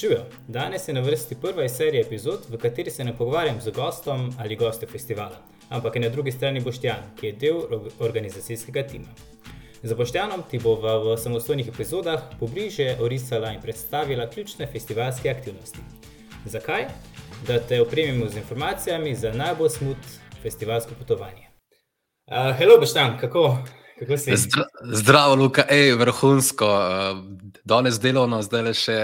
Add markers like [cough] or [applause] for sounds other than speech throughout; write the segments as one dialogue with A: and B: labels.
A: Živijo, danes je na vrsti prva iz serije epizod, v kateri se ne pogovarjam z gostom ali gostom festivala, ampak je na drugi strani Boštjan, ki je del organizacijskega tima. Za Boštjanom ti bo v samostojnih epizodah pobliže orisala in predstavila ključne festivalske aktivnosti. Zakaj? Da te opremimo z informacijami za najbolj smut festivalsko potovanje. Uh, hello, Boštjan, kako?
B: Zdra, zdravo, Luka, ej, vrhunsko. Uh, danes delovno, zdaj le še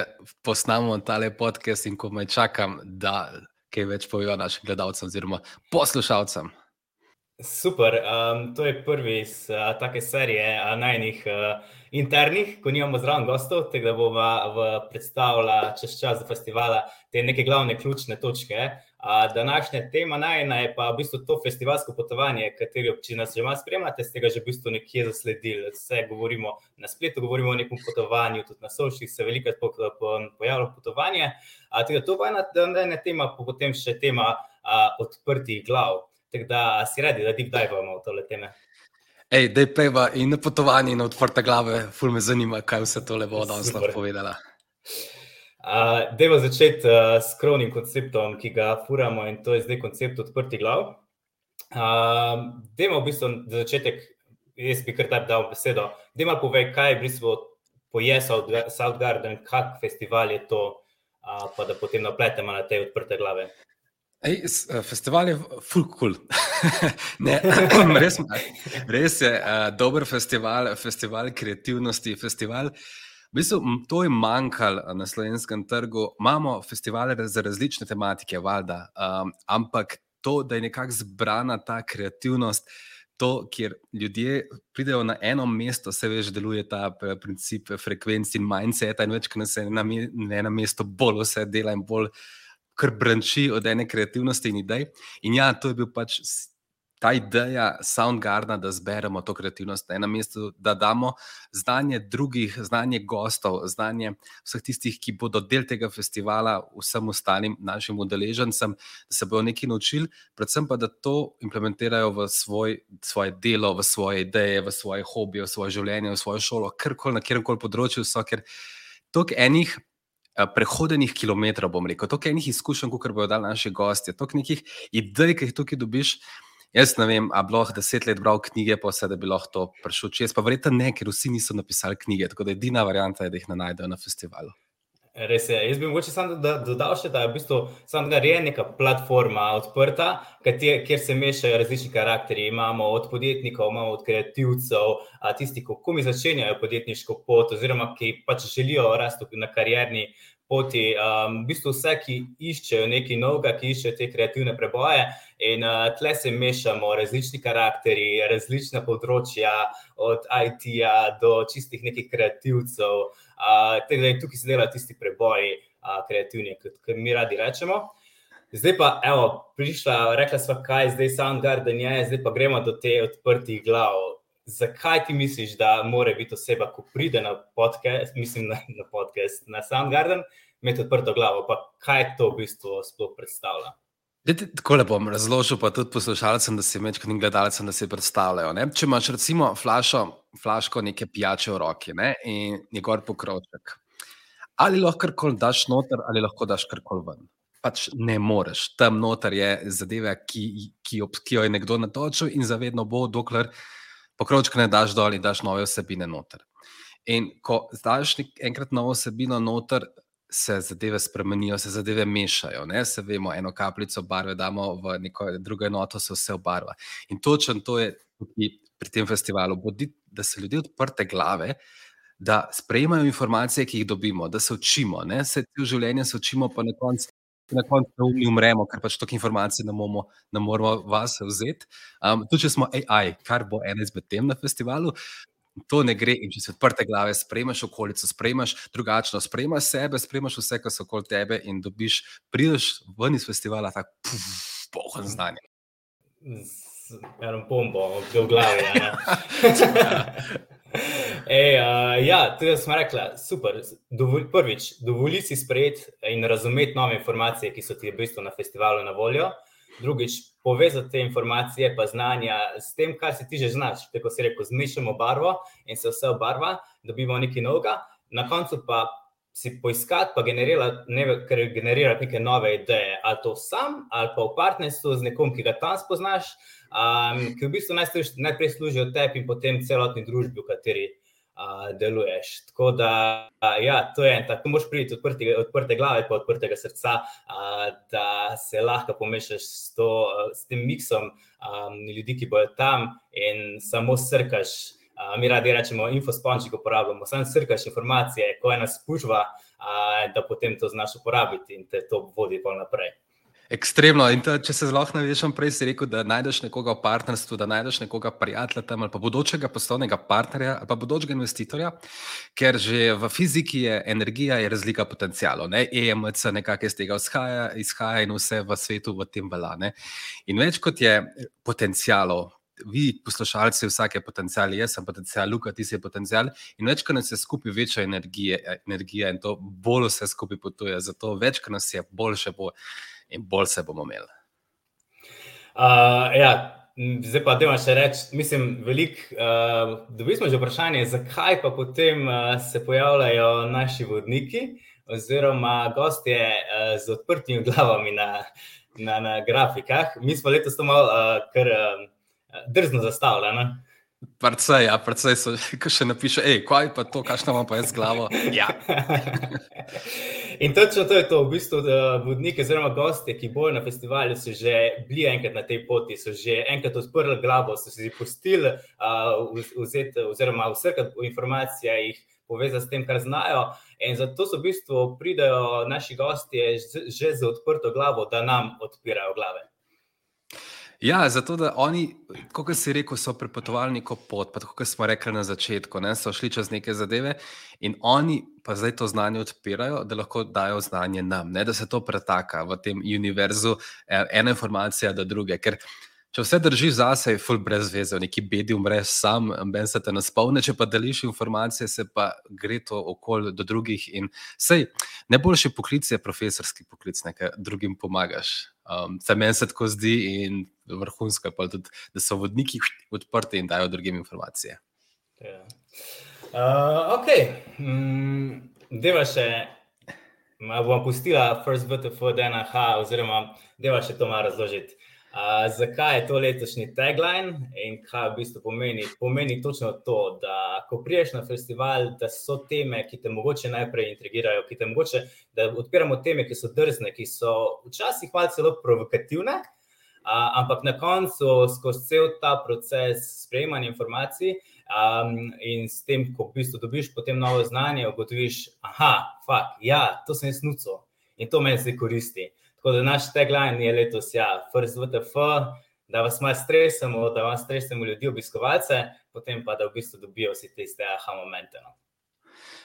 B: posnamo tale podcast in ko me čakam, da kaj več povejo našim gledalcem oziroma poslušalcem.
A: Super, um, to je prvi iz uh, take serije uh, najnih uh, internih, ko nimamo zraven gostov, tega bomo predstavljali čez čas festivala te neke glavne ključne točke. Uh, današnja tema najna je pa v bistvu to festivalsko potovanje, katero, če nas že malo spremljate, ste ga že v bistvu nekje zasledili. Vse govorimo na spletu, govorimo o nekem potovanju, tudi na soših se veliko po, po, pojavlja potovanje. Uh, tega, to je ena, ena tema, potem še tema uh, odprtih glav. Tako da si radi, da deep divamo v tole teme.
B: Ej, da je peva in na potovanje in na odprte glave, ful me zanima, kaj vse tole bo danes lahko povedala.
A: Uh, Dejmo začeti uh, s krovnim konceptom, ki ga furamo, in to je zdaj koncept odprtih glav. Uh, Dejmo v bistvu za začetek, jaz bi kar tako dal besedo. Dejmo povej, kaj je v bistvu poje South Garden, kak festival je to, uh, pa da potem napletemo na te odprte glave.
B: Ej, eh, festival je full cool. [laughs] ne, [laughs] res, res je uh, dober festival, festival kreativnosti, festival. V bistvu, to je manjkalo na slovenskem trgu. Imamo festivale za različne tematike, valjda, um, ampak to, da je nekako zbrana ta kreativnost, to, kjer ljudje pridejo na eno mesto, se veš, deluje ta princip frekvenc in mindset, in več, kot se na, na enem mestu bolj vse dela in bolj kar branči od ene kreativnosti in idej. In ja, to je bil pač ta ideja Soundgarda, da zberemo to kreativnost na enem mestu, da damo znanje drugih, znanje gostov, znanje vseh tistih, ki bodo del tega festivala, vsem ostalim našim udeležencem, da se bodo nekaj naučili, predvsem pa, da to implementirajo v svoj, svoje delo, v svoje ideje, v svoje hobije, v svoje življenje, v svojo šolo, karkoli na kjer koli področju so, toliko enih prehodenih kilometrov, bom rekel, toliko enih izkušenj, kot bodo dali naši gostje, toliko nekih idej, ki jih tukaj dobiš. Jaz ne vem, ali bi lahko deset let bral knjige, pa vse, da bi lahko to prišel čez. Pa verjetno ne, ker vsi niso napisali knjige, tako da je edina varianta, da jih ne najdejo na festivalu.
A: Res je. Jaz bi mogoče samo dodal še, da je v bistvu samo je neka platforma odprta, kjer se mešajo različni karakteri. Imamo od podjetnikov, imamo od kreativcev, tisti, ki mi začenjajo podjetniško pot, oziroma ki pač želijo rasti na karjerni poti. Um, v bistvu vse, ki iščejo nekaj novega, ki iščejo te kreativne preboje. In uh, tle se mešamo različni karakteri, različna področja, od IT-ja do čistih nekih kreativcev. Uh, da je tukaj se dela tisti preboj, uh, kreativni, kot mi radi rečemo. Zdaj pa, evo, prišla, rekla sva, kaj je zdaj Soundgarden, je, zdaj pa gremo do te odprtih glav. Zakaj ti misliš, da mora biti oseba, ko pride na podcast, mislim na, na podcast, na Soundgarden, imeti odprto glavo? Pa kaj to v bistvu sploh predstavlja?
B: Tako le bom razložil, pa tudi poslušalcem, da se večkrat in gledalcem, da se predstavljajo. Ne? Če imaš recimo flašo, flaško neke pijače v roki ne? in njegor pokrovček, ali lahko karkoli daš noter, ali lahko daš karkoli ven. Pač ne moreš. Tam noter je zadeva, ki, ki, ki jo je nekdo natočil in zavedno bo, dokler pokrovček ne daš dol in daš nove vsebine noter. In ko daš enkrat novo vsebino noter, se zadeve spremenijo, se zadeve mešajo. Ne? Se vemo, eno kapljico barve damo v neko drugo enoto, se vse obarva. In točno to je tudi pri tem festivalu, bodi, da se ljudje odprte glave. Da sprejemajo informacije, ki jih dobimo, da se učimo, ne se v življenju se učimo, pa na koncu na koncu umremo, ker pač toliko informacij ne, momo, ne moramo vas vzeti. Um, tudi če smo AI, kar bo ena izmed tem na festivalu, to ne gre. In če si odprte glave, sprejmaš okolico, sprejmaš drugačno, sprejmaš sebe, sprejmaš vse, kar so okoli tebe in dobiš, prideš ven iz festivala, tako pohod znanje.
A: Z eno bombo, v glavi. [laughs] [laughs] [laughs] Ej, uh, ja, tudi smo rekli, super. Dovol, prvič, dovoli si sprejeti in razumeti nove informacije, ki so ti v bistvu na festivalu na voljo. Drugič, povezati te informacije, pa znanja s tem, kar si ti že znaš. Tako se reko, zmešamo barvo in se vse obarva, dobimo nekaj novega, na koncu pa si poiskati, pa generirati, ne, generirati neke nove ideje, ali to sam, ali pa v partnerstvu z nekom, ki ga tam spoznaš, um, ki v bistvu najprej služijo tebi in potem celotni družbi, v kateri uh, deluješ. Tako da, uh, ja, to je en tak, moš priti odprti, odprte glave, pa odprtega srca, uh, da se lahko pomešaš s, to, uh, s tem miksom um, ljudi, ki bojo tam in samo srkaš mi radi rečemo, infospončik uporabljamo, samo srkaš informacije, ko je nas pužva, da potem to znaš uporabiti in te to vodi pa naprej.
B: Ekstremno. In to, če se zelo navežem, prej si rekel, da najdeš nekoga v partnerstvu, da najdeš nekoga prijatelja tam ali pa bodočega poslovnega partnerja ali pa bodočega investitorja, ker že v fiziki je energija, je razlika potencijalov. Ne? EMC nekako iz tega izhaja, izhaja in vse v svetu v tem velane. In več kot je potencijalov, vi, poslušalci, vsak je potencial, jaz sem potencial, Luka, ti si potencial. In več, ko nas je skupaj, večja energije, energija in to bolj vse skupaj potuje. Zato več, ko nas je, boljše bo in bolj se bomo imeli.
A: Uh, ja. Zdaj pa, da še reči, mislim, veliko. Uh, dobili smo že vprašanje, zakaj pa potem uh, se pojavljajo naši vodniki, oziroma gostje uh, z odprtimi glavami na, na, na grafikah. Mi smo letos to malo, uh, kar. Uh, drzno zastavljena.
B: Predvsej, ja, predvsej so, [laughs] ko še napiše, hej, kaj pa to, kaj imamo pa jaz z glavo. Ja. [laughs]
A: In točno to je to, v bistvu, vodniki oziroma gosti, ki bojo na festivalu, so že bili enkrat na tej poti, so že enkrat odprli glavo, so si pustili uh, vzeti oziroma vsrkati informacije, jih povezati s tem, kar znajo. In zato so v bistvu pridajo naši gostje že z odprto glavo, da nam odpirajo glave.
B: Ja, zato da oni, kot si rekel, so prepotovali neko pot, pa kot smo rekli na začetku, ne, so šli čez neke zadeve in oni pa zdaj to znanje odpirajo, da lahko dajo znanje nam, ne, da se to pretaka v tem univerzu, e, ena informacija do druge. Ker če vse držiš zase, je full brez veze, neki bedi umreš sam, ben se te naspolne, če pa deliš informacije, se pa gre to okolje do drugih. In sej, najboljši poklic je profesorski poklic, nekaj drugim pomagaš. Um, se meni se tako zdi in vrhunsko je, tudi, da so vodniki odprti in dajo drugim informacije.
A: Ja. Uh, ok, mm, deva še, bom pustila First BTF, DNH, oziroma deva še to malo razložiti. Zakaj je to letošnji tagline in kaj v bistvu pomeni? Pomeni točno to, da ko priješ na festival, da so teme, ki te mogoče najprej intrigirajo, ki te mogoče, da odpiramo teme, ki so drzne, ki so včasih malo celo provokativne, uh, ampak na koncu, skozi cel ta proces sprejemanja informacij um, in s tem, ko v bistvu dobiš potem novo znanje, ugotoviš, aha, fakt, ja, to sem jaz nuco in to meni zdaj koristi. Tako da naš tagline je letos, ja, first VTF, da vas malo stresemo, da vas stresemo ljudi, obiskovalce, potem pa da v bistvu dobijo vsi te iste aha momente. No.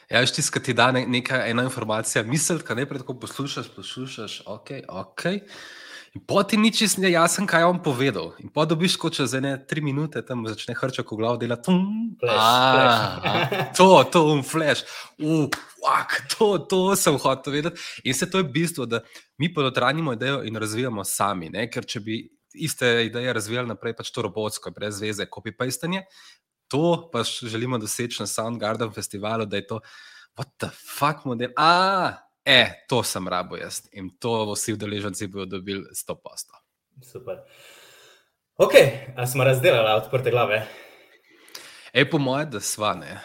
B: Ja, če ti da neka ena informacija, misel, kaj ne prej tako poslušaš, poslušaš, ok, ok. In poti ni čist ne jasen, kaj je on povedal. In pa dobiš, ko čez ene tri minute tam začne hrčak v glavu delati. [laughs] To, to, um, flash. Uh, fuck, to, to sem hotel vedeti. In se to je bistvo, da mi podotranimo idejo in razvijamo sami. Ne? Ker če bi iste ideje razvijali naprej, pač to robotsko, brez veze, copy-pastanje, to pa želimo doseči na Soundgarden festivalu, da je to, what the fuck model. Ah! E, to sem rabo jaz in to vsi udeleženci bodo dobili 100 posto.
A: Super. Ok, a smo razdelili odprte glave?
B: E, po mojem, da sva ne.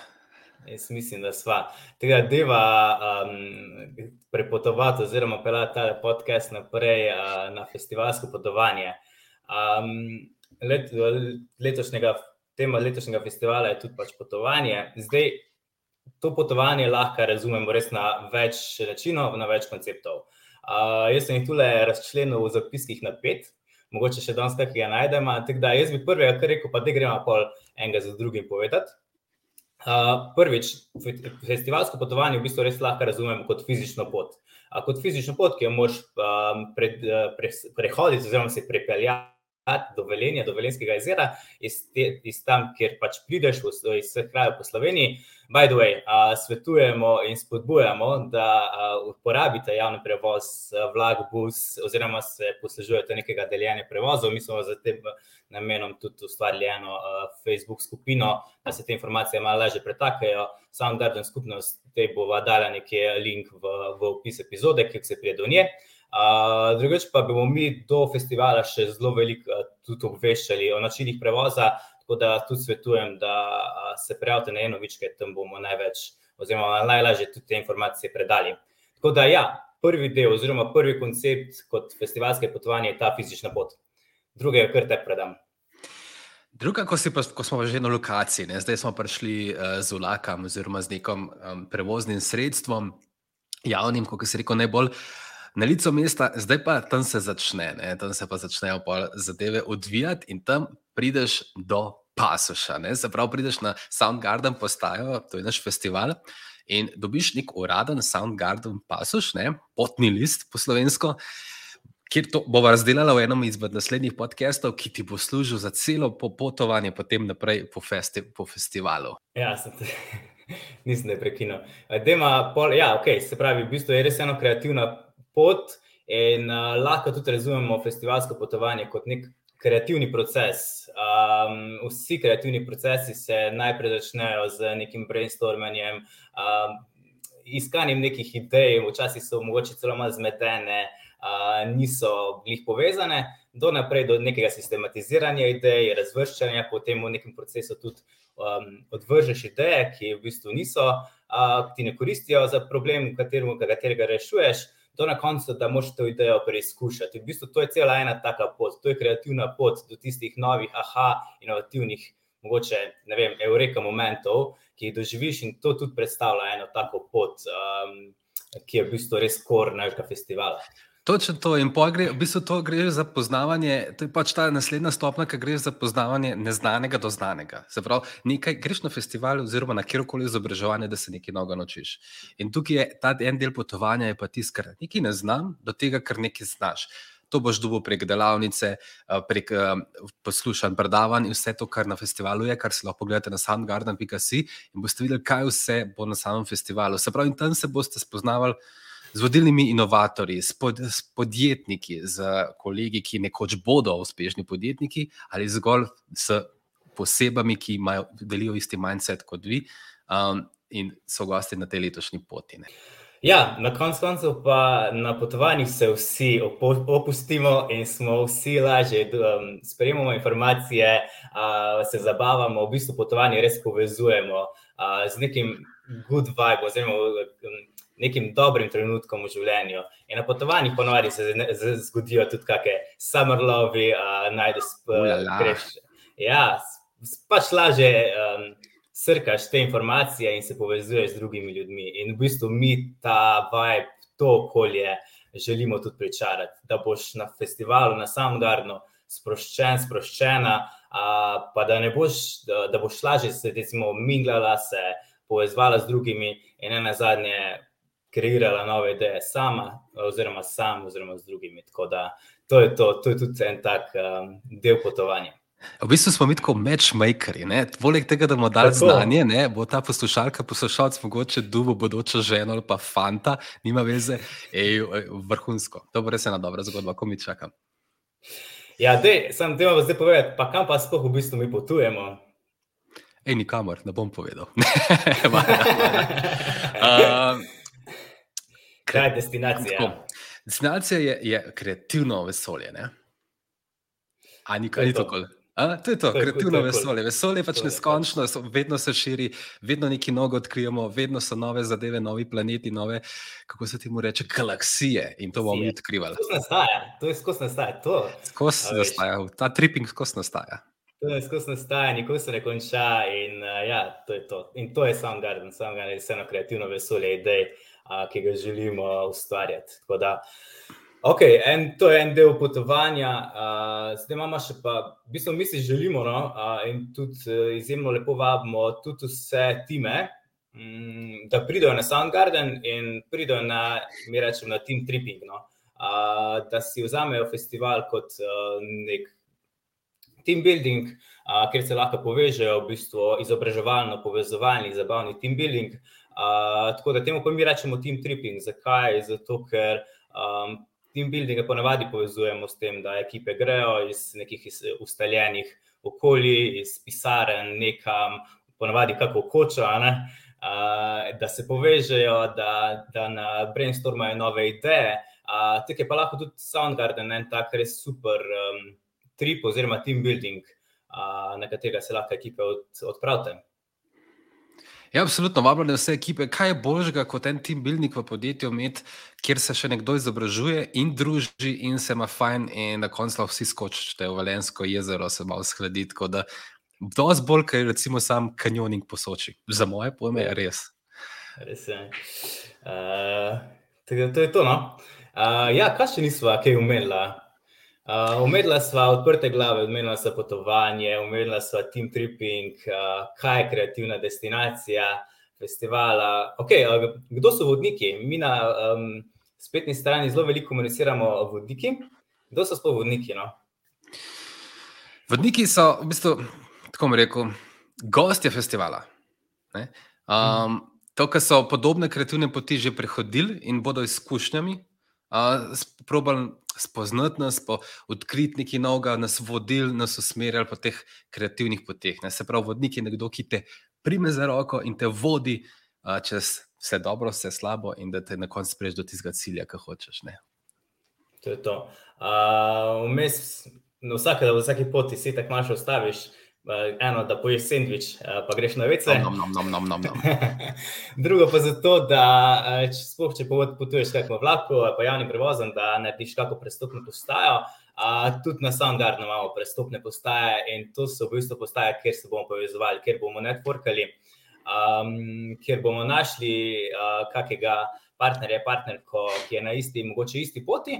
A: Jaz mislim, da sva. Tega deva um, prepotovati oziroma pelati ta podcast naprej uh, na festivalsko potovanje. Um, let, letošnjega, tema letošnjega festivala je tudi pač potovanje. Zdaj, to potovanje lahko razumemo res na več načinov, na več konceptov. Uh, jaz sem jih tukaj razčlenil v zapiskih na pet, mogoče še danes kakega najdemo. Da, jaz bi prvega kar rekel, pa da gremo pol enega za drugim povedati. Uh, prvič, festivalsko potovanje v bistvu res lahko razumemo kot fizično pot. Uh, kot fizično pot, ki jo moraš um, pred, uh, pre, prehoditi, oziroma se prepeljati dovoljenja, dovoljenskega jezera, iz, iz tam, kjer pač prideš v vse kraje po Sloveniji. By the way, uh, svetujemo in spodbujamo, da uh, uporabite javni prevoz, vlak, bus, oziroma se poslužujete nekega deljenja prevozov. Mi smo za tem namenom tudi ustvarili eno uh, Facebook skupino, da se te informacije malo lažje pretakajo. Soundgarden skupnost te bo dala nekje link v, v opis epizode, ki se prije do nje. Uh, drugič pa bomo mi do festivala še zelo veliko tudi obveščali o načinih prevoza, tako da tudi svetujem, da se prijavite na eno vičke, tam bomo največ, oziroma najlažje tudi te informacije predali. Tako da, ja, prvi del, oziroma prvi koncept kot festivalske potovanje je ta fizična pot. Druge, kar te predam.
B: Druga, ko, pa, ko smo že na lokaciji, ne? zdaj smo prišli uh, z vlakom, oziroma z nekim um, prevoznim sredstvom, javnim, kot se reče, najbolj na licu mesta, zdaj pa tam se začne, ne? tam se pa začnejo zadeve odvijati in tam prideš do pasoša. Zaprav prideš na Soundgarden postajo, to je naš festival. In dobiš nek uraden Soundgarden pasoš, ne? potni list po slovensko, kjer to bomo razdelili v enem izmed naslednjih podcastov, ki ti bo služil za celo popotovanje, potem naprej po, festi po festivalu.
A: Ja, te. [laughs] Nisem ne prekinil. Pol, ja, okay, se pravi, v bistvu je res ena kreativna pot, in uh, lahko tudi razumemo festivalsko potovanje kot nek kreativni proces. Um, vsi kreativni procesi se najprej začnejo z nekim brainstormanjem, um, iskanjem nekih idej, včasih so mogoče celo malo zmedene, uh, niso bili povezane, do naprej do nekega sistematiziranja idej, razvrščanja, potem v nekem procesu tudi um, odvržeš ideje, ki v bistvu niso, uh, ti ne koristijo za problem, katerega rešuješ do na koncu, da moš to idejo preizkušati. V bistvu to je cela ena taka pot, to je kreativna pot do tistih novih, aha, inovativnih, mogoče, ne vem, eureka momentov, ki jih doživiš in to tudi predstavlja eno tako pot, um, ki je v bistvu res kor našega festivala.
B: Točno to. In gre, v bistvu to gre za poznavanje, to je pač ta naslednja stopnja, ki gre za poznavanje neznanega do znanega. Se pravi, nekaj greš na festival oziroma na kjerkoli izobraževanje, da se nekaj novega naučiš. In tukaj je ta en del potovanja, je pa tisto, kar nekaj ne znam, do tega, kar nekaj znaš. To boš dobil prek delavnice, eh, prek poslušanj predavanj in vse to, kar na festivalu je, kar si lahko pogledate na soundgarden.com in boste videli, kaj vse bo na samem festivalu. Se pravi, tam se boste spoznavali z vodilnimi inovatorji, s, pod, s podjetniki, z kolegi, ki nekoč bodo uspešni podjetniki, ali zgolj s posebami, ki imajo, delijo isti mindset kot vi um, in so gosti na tej letošnji poti. Ne.
A: Ja, na koncu pa na potovanjih se vsi opustimo in smo vsi lažje, um, sprejemamo informacije, uh, se zabavamo, v bistvu potovanje res povezujemo uh, z nekim good vibe, oziroma um, nekim dobrim trenutkom v življenju. In na potovanjih ponovadi se zgodijo tudi kakšne summer love, uh, najdeš greš. Ja, pač laže um, srkaš te informacije in se povezuješ z drugimi ljudmi. In v bistvu mi ta vibe, to okolje želimo tudi pričarati, da boš na festivalu, na samem gardu, sproščen, sproščena, uh, pa da ne boš, da, da boš lažje se, recimo, minglala se. Povezvala z drugimi, in ena zadnje, kreirala nove ideje sama, oziroma sam, oziroma z drugimi. Tako da to je, to, to je tudi en tak um, del potovanja.
B: V bistvu smo mi tako matchmakeri. Poleg tega, da bomo dali tako. znanje, ne, bo ta poslušalka, poslušalec, mogoče dubo bodočo ženo ali pa fanta, nima veze, ej, vrhunsko. To bo res ena dobra zgodba, ko mi čakam.
A: Ja, dej, sem te vam zdaj povedal, pa kam pa sploh v bistvu mi potujemo?
B: Ej, nikamor, ne bom povedal. [laughs] uh, [laughs]
A: Kaj je destinacija? Tako,
B: destinacija je, je kreativno vesolje. Ne? A nikoli ni tako. A, to je to, to kreativno je vesolje. Vesolje je pač neskončno, vedno se širi, vedno nekaj nogo odkrijemo, vedno so nove zadeve, novi planeti, nove, kako se temu reče, galaksije in to bomo mi odkrivali.
A: To nastaja, to je skozi nastaja.
B: Skozi nastaja, ta tripping skozi nastaja.
A: To je skozi nastaja, nikoli se ne konča in uh, ja, to je to. In to je Soundgarden, Soundgarden je vseeno kreativno vesolje, idej ki ga želimo ustvarjati. Da, okay, en, to je en del potovanja, uh, zdaj imamo še pa, v bistvu mi si želimo no, uh, in tudi uh, izjemno lepo vabimo tudi vse time. Mm, da pridejo na Soundgarden in pridejo na, mi rečemo, na Team Tripping. No? Uh, da si vzamejo festival kot uh, nek team building, uh, kjer se lahko povežejo, v bistvu izobraževalno, povezovalni, zabavni team building. Uh, tako da temu pa mi rečemo team tripping. Zakaj? Zato, ker um, team building ponavadi povezujemo s tem, da ekipe grejo iz nekih iz ustaljenih okolij, iz pisarn, nekam, ponavadi kako koča. Uh, da se povežejo, da, da brainstormajo nove ideje, Uh, Tukaj je pa lahko tudi Soundgarden, en tak res super um, trip oziroma team building, uh, na katerega se lahko ekipe od, odpravite.
B: Ja, absolutno, vabljene vse ekipe. Kaj je boljšega kot en team building v podjetju, med, kjer se še nekdo izobražuje in druži, in se ima fajn, in na koncu vsi skočite v Valensko jezero, se malo skladi. Dosti bolj, kot recimo sam kanjoning po Soči. Za moje pojme je res.
A: Res je. Uh, to je to, no. Uh, ja, kaj še nismo, kaj umela? Uh, umela smo odprte glave, umela smo potovanje, umela smo team tripping, uh, kaj je kreativna destinacija festivala. Okay, uh, kdo so vodniki? Mi na um, spletni strani zelo veliko komuniciramo o vodniki. Kdo so sploh vodniki? No?
B: Vodniki so, v bistvu, tako bom rekel, gostje festivala. Um, to, kar so podobne kreativne poti že prehodili in bodo izkušnjami Probali spoznati nas, odkriti nekaj novega, nas vodili, nas usmerjali po teh kreativnih poteh. Ne? Se pravi, vodnik je nekdo, ki te prime za roko in te vodi a, čez vse dobro, vse slabo, in da te na koncu priješ do tistega cilja, ki hočeš. Ne?
A: To je to. Vmes, na vsake, vsaki poti si tako malo ostaviš. Eh, eno, da poješ sendvič, eh, pa greš na vece.
B: Nom, nom, nom, nom, nom, nom. [laughs]
A: Drugo pa zato, da eh, če, spoh, če potuješ kakšno vlako, pa javnim prevozom, da narediš kako prestopno postajo. A, tudi na Soundgarden imamo prestopne postaje in to so v bistvu postaje, kjer se bomo povezovali, kjer bomo networkali, um, kjer bomo našli uh, kakega partnerja, partnerko, ki je na isti, mogoče isti poti.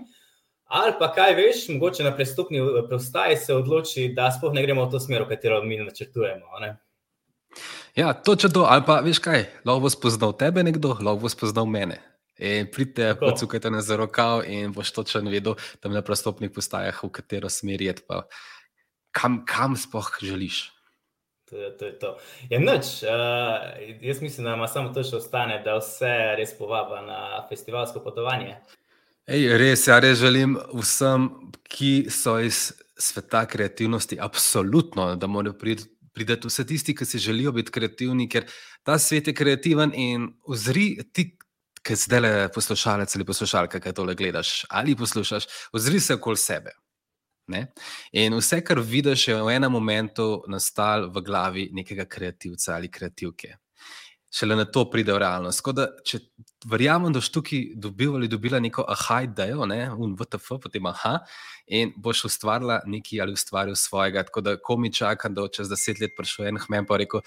A: Ali pa kaj veš, mogoče na prestopni postaji se odloči, da sploh ne gremo v to smer, v katero mi načrtujemo. Ne?
B: Ja, točno to. Ali pa veš kaj, lahko bo spoznal tebe nekdo, lahko bo spoznal mene. Pridite, pocukajte na zarokav in boš točno vedel, da na prestopnih postajah, v katero smer je, pa kam, kam sploh želiš.
A: To je to. Je to. Ja, noč, uh, eh, jaz mislim, da ima samo to še ostane, da vse res povaba na festivalsko potovanje.
B: Ej, res, ja, res želim vsem, ki so iz sveta kreativnosti, absolutno, da morajo priti. Pridete vse tisti, ki si želijo biti kreativni, ker ta svet je kreativen in ozri ti, ki zdaj le poslušalec ali poslušalka, kaj tole gledaš ali poslušaš, ozri se okoli sebe. Ne? In vse, kar vidiš, je v enem momentu nastalo v glavi nekega kreativca ali kreativke šele na to pride v realnost. Da, če verjamem, da boš tukaj dobil ali dobila neko aha, idejo, ne, un VTF, potem aha, in boš ustvarila nekaj ali ustvaril svojega. Tako da, ko mi čakam, da čez deset let prišel en hmen pa rekel.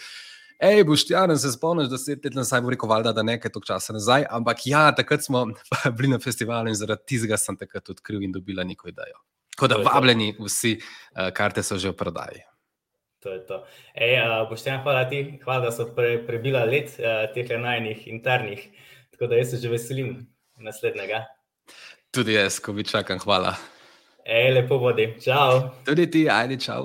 B: Ej, boš ti, ne se spomniš, da se ti nazaj bo rekel, valda, da nekaj tog časa nazaj, ampak ja, takrat smo [laughs] bili na festivalu in zaradi tizga sem takrat odkril in dobila neko idejo. Tako da vabljeni vsi, uh, karte so že v prodaji.
A: To je to. Ej, uh, Boštjan, hvala ti, hvala, da so pre, prebila let uh, teh najnih internih. Tako da jaz se že veselim naslednjega.
B: Tudi jaz, ko bi čakam, hvala.
A: Ej, lepo vodi. Čau.
B: Tudi ti, ajdi, čau.